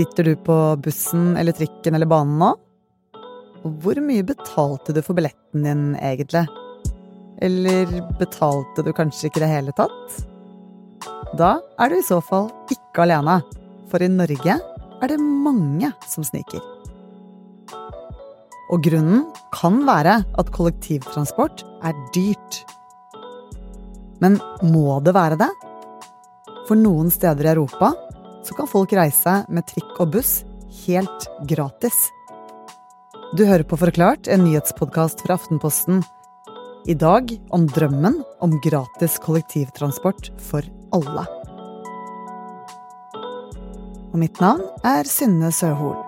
Sitter du på bussen eller trikken eller banen nå? Hvor mye betalte du for billetten din, egentlig? Eller betalte du kanskje ikke i det hele tatt? Da er du i så fall ikke alene, for i Norge er det mange som sniker. Og grunnen kan være at kollektivtransport er dyrt. Men må det være det? For noen steder i Europa så kan folk reise med trikk og buss helt gratis. Du hører på Forklart, en nyhetspodkast fra Aftenposten. I dag om drømmen om gratis kollektivtransport for alle. Og mitt navn er Synne Søhol.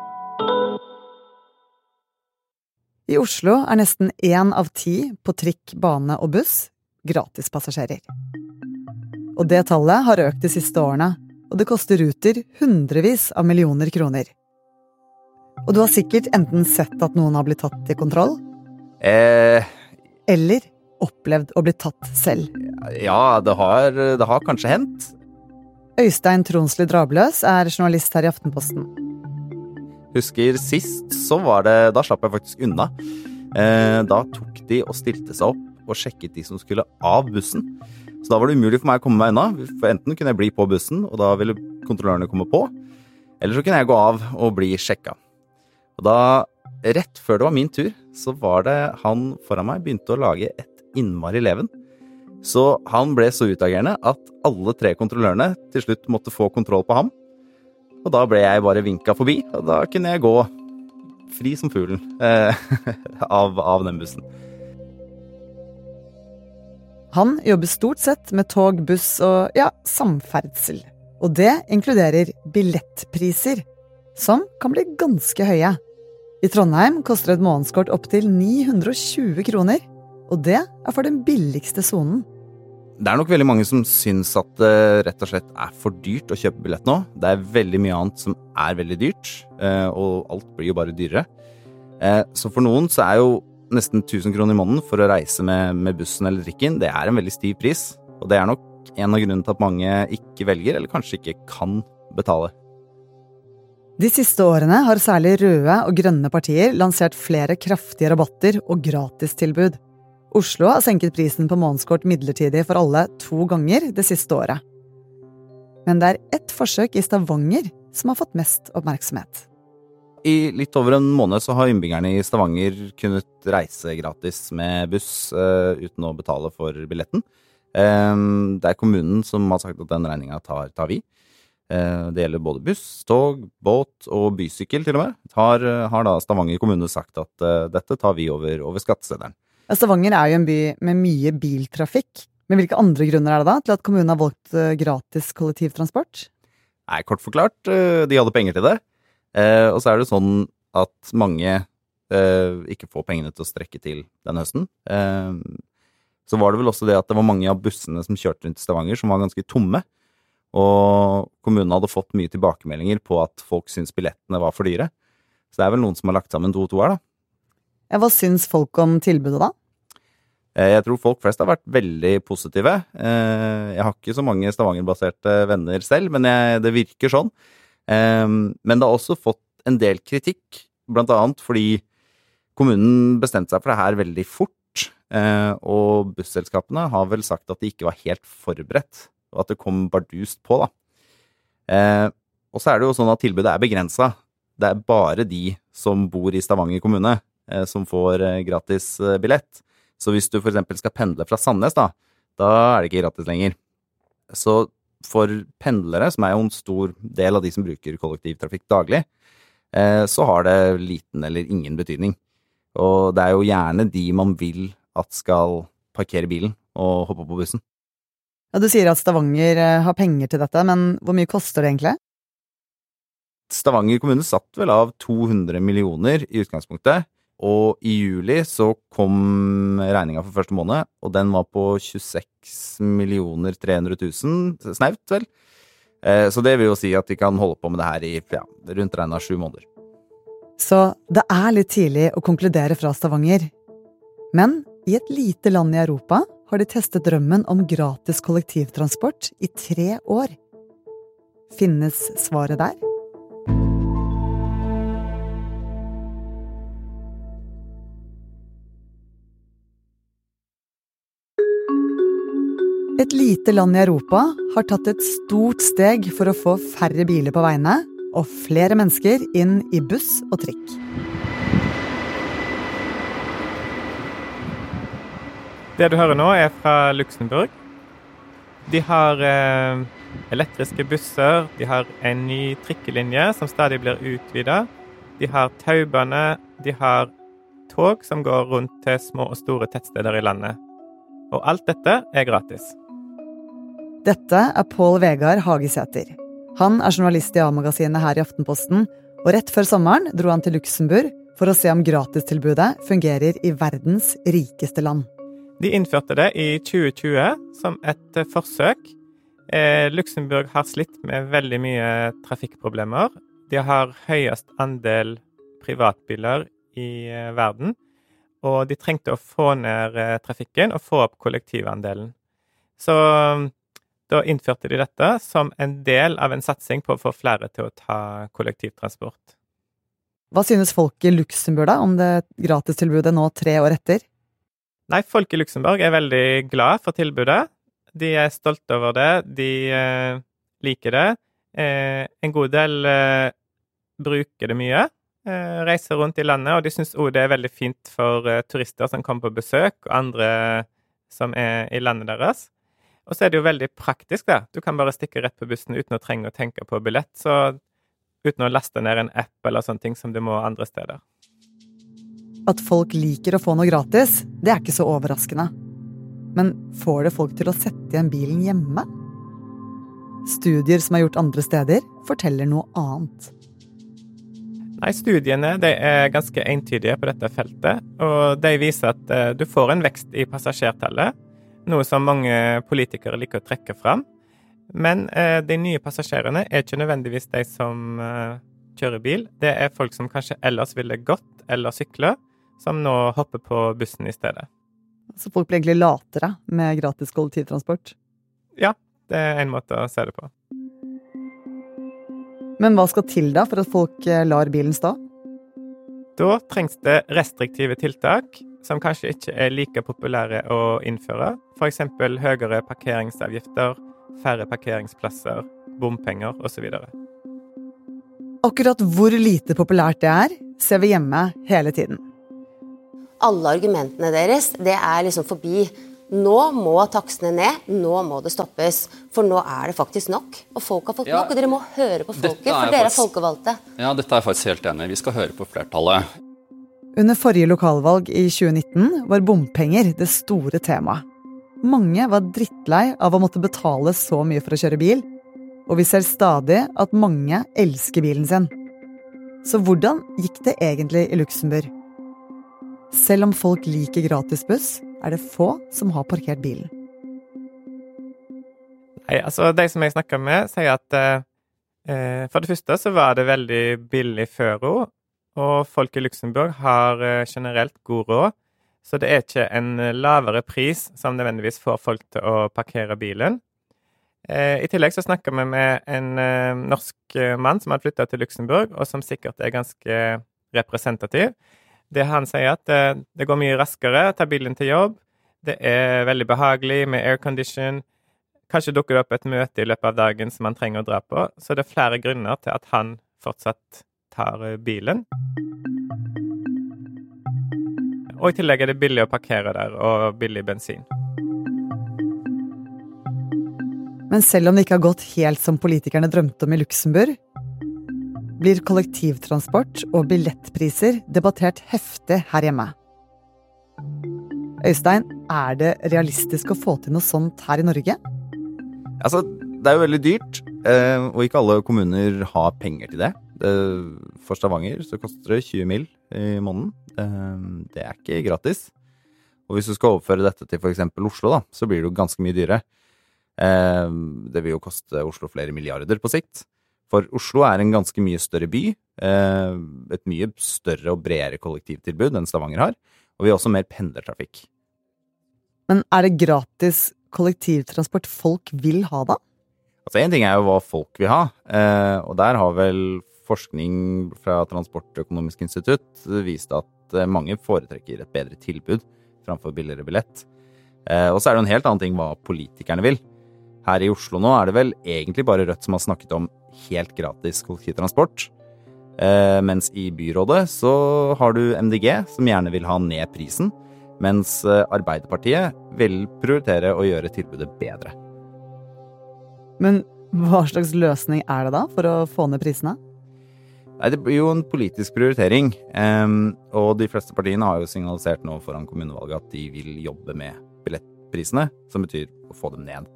I Oslo er nesten én av ti på trikk, bane og buss gratispassasjerer. Og det tallet har økt de siste årene, og det koster Ruter hundrevis av millioner kroner. Og du har sikkert enten sett at noen har blitt tatt i kontroll, Eh, eller opplevd å bli tatt selv. ja, det har, det har kanskje hendt. Øystein Tronsli Drabløs er journalist her i Aftenposten. Husker sist, så var det Da slapp jeg faktisk unna. Eh, da tok de og stilte seg opp og sjekket de som skulle av bussen. Så da var det umulig for meg å komme meg unna. For enten kunne jeg bli på bussen, og da ville kontrollørene komme på. Eller så kunne jeg gå av og bli sjekka. Og da, rett før det var min tur, så var det han foran meg begynte å lage et innmari leven. Så han ble så utagerende at alle tre kontrollørene til slutt måtte få kontroll på ham. Og da ble jeg bare vinka forbi, og da kunne jeg gå fri som fuglen eh, av, av den bussen. Han jobber stort sett med tog, buss og ja, samferdsel. Og det inkluderer billettpriser, som kan bli ganske høye. I Trondheim koster et månedskort opptil 920 kroner, og det er for den billigste sonen. Det er nok veldig mange som syns at det rett og slett er for dyrt å kjøpe billett nå. Det er veldig mye annet som er veldig dyrt, eh, og alt blir jo bare dyrere. Eh, Så for noen så er jo nesten 1000 kroner i måneden for å reise med, med bussen eller trikken, det er en veldig stiv pris. Og det er nok en av grunnene til at mange ikke velger, eller kanskje ikke kan betale. De siste årene har særlig røde og grønne partier lansert flere kraftige rabatter og gratistilbud. Oslo har senket prisen på månedskort midlertidig for alle to ganger det siste året. Men det er ett forsøk i Stavanger som har fått mest oppmerksomhet. I litt over en måned så har innbyggerne i Stavanger kunnet reise gratis med buss uh, uten å betale for billetten. Um, det er kommunen som har sagt at den regninga tar, tar vi. Uh, det gjelder både buss, tog, båt og bysykkel til og med. Har, har da Stavanger kommune sagt at uh, dette tar vi over, over skatteseddelen. Stavanger er jo en by med mye biltrafikk. Men hvilke andre grunner er det da til at kommunen har valgt gratis kollektivtransport? Nei, kort forklart, de hadde penger til det. Eh, og så er det sånn at mange eh, ikke får pengene til å strekke til den høsten. Eh, så var det vel også det at det var mange av bussene som kjørte rundt i Stavanger som var ganske tomme. Og kommunen hadde fått mye tilbakemeldinger på at folk syntes billettene var for dyre. Så det er vel noen som har lagt sammen to og to her, da. Ja, hva syns folk om tilbudet da? Jeg tror folk flest har vært veldig positive. Jeg har ikke så mange Stavanger-baserte venner selv, men jeg, det virker sånn. Eh, Men det har også fått en del kritikk, blant annet fordi kommunen bestemte seg for det her veldig fort. eh, Og busselskapene har vel sagt at de ikke var helt forberedt, og at det kom bardust på, da. Eh, Og så er det jo sånn at tilbudet er begrensa. Det er bare de som bor i Stavanger kommune, eh, som får eh, gratis billett. Så hvis du eksempel skal pendle fra Sandnes, da, da er det ikke gratis lenger. Så for pendlere, som er jo en stor del av de som bruker kollektivtrafikk daglig, eh, så har det liten eller ingen betydning. Og det er jo gjerne de man vil at skal parkere bilen og hoppe på bussen. Ja, Du sier at Stavanger eh, har penger til dette, men hvor mye koster det egentlig? Stavanger kommune satt vel av 200 millioner i utgangspunktet, og i juli så kom regninga for første måned, og den var på 26 millioner 300 000, snaut vel. Eh, Så det vil jo si at de kan holde på med det her i ja, rundt regna sju måneder. Så det er litt tidlig å konkludere fra Stavanger. Men i et lite land i Europa har de testet drømmen om gratis kollektivtransport i tre år. Finnes svaret der? Et lite land i Europa har tatt et stort steg for å få færre biler på veiene og flere mennesker inn i buss og trikk. Det du hører nå, er fra Luxembourg. De har eh, elektriske busser, de har en ny trikkelinje som stadig blir utvida. De har taubane, de har tog som går rundt til små og store tettsteder i landet. Og alt dette er gratis. Dette er Pål Vegard Hagesæter. Han er journalist i A-magasinet her i Aftenposten, og rett før sommeren dro han til Luxembourg for å se om gratistilbudet fungerer i verdens rikeste land. De innførte det i 2020 som et eh, forsøk. Eh, Luxembourg har slitt med veldig mye trafikkproblemer. De har høyest andel privatbiler i eh, verden. Og de trengte å få ned eh, trafikken og få opp kollektivandelen. Så da innførte de dette som en del av en satsing på å få flere til å ta kollektivtransport. Hva synes folk i Luxembourg da om det gratistilbudet nå tre år etter? Nei, folk i Luxembourg er veldig glad for tilbudet. De er stolte over det. De eh, liker det. Eh, en god del eh, bruker det mye. Eh, reiser rundt i landet, og de syns òg det er veldig fint for eh, turister som kommer på besøk, og andre som er i landet deres. Og så er det jo veldig praktisk, da. Du kan bare stikke rett på bussen uten å trenge å tenke på billett. Så uten å laste ned en app eller sånne ting som du må andre steder. At folk liker å få noe gratis, det er ikke så overraskende. Men får det folk til å sette igjen bilen hjemme? Studier som er gjort andre steder, forteller noe annet. Nei, Studiene de er ganske entydige på dette feltet. og De viser at uh, du får en vekst i passasjertallet, noe som mange politikere liker å trekke fram. Men uh, de nye passasjerene er ikke nødvendigvis de som uh, kjører bil. Det er folk som kanskje ellers ville gått eller sykla, som nå hopper på bussen i stedet. Så folk blir egentlig latere med gratis kollektivtransport? Ja, det er en måte å se det på. Men hva skal til da for at folk eh, lar bilen stå? Da trengs det restriktive tiltak som kanskje ikke er like populære å innføre. F.eks. høyere parkeringsavgifter, færre parkeringsplasser, bompenger osv. Akkurat hvor lite populært det er, ser vi hjemme hele tiden alle argumentene deres, det er liksom forbi. Nå må takstene ned, nå må det stoppes. For nå er det faktisk nok. Og folk har fått ja, nok, og dere må høre på folket, for dere er folkevalgte. Ja, dette er jeg faktisk helt enig i. Vi skal høre på flertallet. Under forrige lokalvalg i 2019 var bompenger det store temaet. Mange var drittlei av å måtte betale så mye for å kjøre bil, og vi ser stadig at mange elsker bilen sin. Så hvordan gikk det egentlig i Luxembourg? Selv om folk liker gratisbuss, er det få som har parkert bilen. Nei, altså De som jeg snakka med, sier at eh, for det første så var det veldig billig før òg. Og folk i Luxembourg har eh, generelt god råd. Så det er ikke en lavere pris som nødvendigvis får folk til å parkere bilen. Eh, I tillegg så snakker vi med en eh, norsk eh, mann som har flytta til Luxembourg, og som sikkert er ganske representativ. Det han sier, at eh, det går mye raskere å ta bilen til jobb. Det er veldig behagelig med aircondition. Kanskje dukker det opp et møte i løpet av dagen som han trenger å dra på. Så det er flere grunner til at han fortsatt tar eh, bilen. Og i tillegg er det billig å parkere der, og billig bensin. Men selv om det ikke har gått helt som politikerne drømte om i Luxembourg, blir kollektivtransport og billettpriser debattert heftig her hjemme. Øystein, er det realistisk å få til noe sånt her i Norge? Altså, det er jo veldig dyrt, eh, og ikke alle kommuner har penger til det. For Stavanger så koster det 20 mill. i måneden. Eh, det er ikke gratis. Og hvis du skal overføre dette til f.eks. Oslo, da, så blir det jo ganske mye dyrere. Eh, det vil jo koste Oslo flere milliarder på sikt. For Oslo er en ganske mye større by. Eh, et mye større og bredere kollektivtilbud enn Stavanger har. Og vi har også mer pendlertrafikk. Men er det gratis kollektivtransport folk vil ha, da? Altså Én ting er jo hva folk vil ha, eh, og der har vel forskning fra Transportøkonomisk institutt viste at eh, mange foretrekker et bedre tilbud framfor billigere billett. Eh, og så er det en helt annen ting hva politikerne vil. Her i Oslo nå er det vel egentlig bare Rødt som har snakket om helt gratis kollektivtransport. Eh, mens i byrådet så har du MDG, som gjerne vil ha ned prisen. Mens Arbeiderpartiet vil prioritere å gjøre tilbudet bedre. Men hva slags løsning er det da for å få ned prisene? Nei, Det blir jo en politisk prioritering. Um, og de fleste partiene har jo signalisert nå foran kommunevalget at de vil jobbe med billettprisene, som betyr å få dem ned.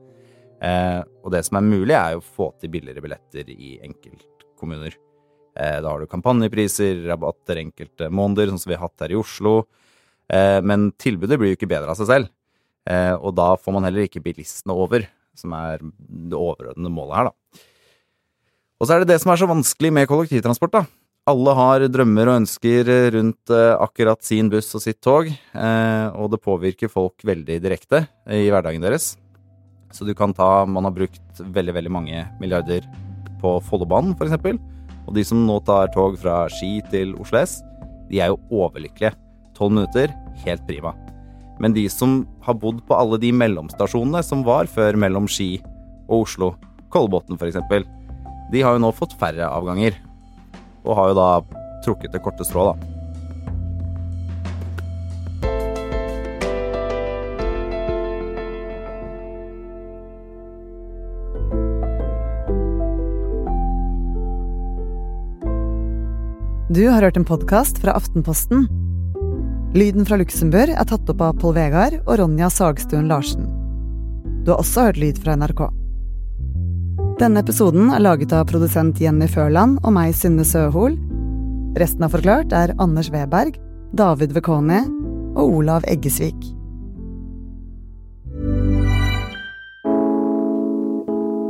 Uh, og det som er mulig, er jo å få til billigere billetter i enkeltkommuner. Uh, da har du kampanjepriser, rabatter enkelte måneder, sånn som vi har hatt her i Oslo. Uh, men tilbudet blir jo ikke bedre av seg selv. og da får man heller ikke bilistene over, som er det overordnede målet her, da. Og så er det det som er så vanskelig med kollektivtransport, da. Alle har drømmer og ønsker rundt eh, akkurat sin buss og sitt tog, eh, og det påvirker folk veldig direkte i hverdagen deres. Så du kan ta Man har brukt veldig, veldig mange milliarder på Follobanen, f.eks. Og de som nå tar tog fra Ski til Oslo S, de er jo overlykkelige. Tolv minutter, helt prima. Men de som har bodd på alle de mellomstasjonene som var før mellom Ski og Oslo, Kolbotn f.eks., de har jo nå fått færre avganger. Og har jo da trukket det korte strå, da. Du har hørt en podkast fra Aftenposten. Lyden fra Luxembourg er tatt opp av Pål Vegard og Ronja Sagstuen Larsen. Du har også hørt lyd fra NRK. Denne episoden er laget av produsent Jenny Førland og meg, Synne Søhol. Resten av Forklart er Anders Weberg, David Vekoni og Olav Eggesvik.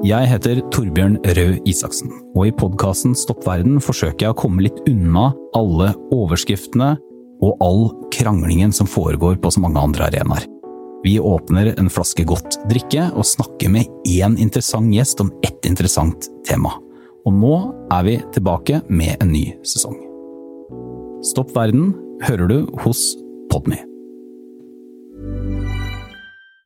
Jeg heter Torbjørn Røe Isaksen, og i podkasten Stopp verden forsøker jeg å komme litt unna alle overskriftene og all kranglingen som foregår på så mange andre arenaer. Vi åpner en flaske godt drikke og snakker med én interessant gjest om ett interessant tema. Og nå er vi tilbake med en ny sesong. Stopp verden hører du hos Podme.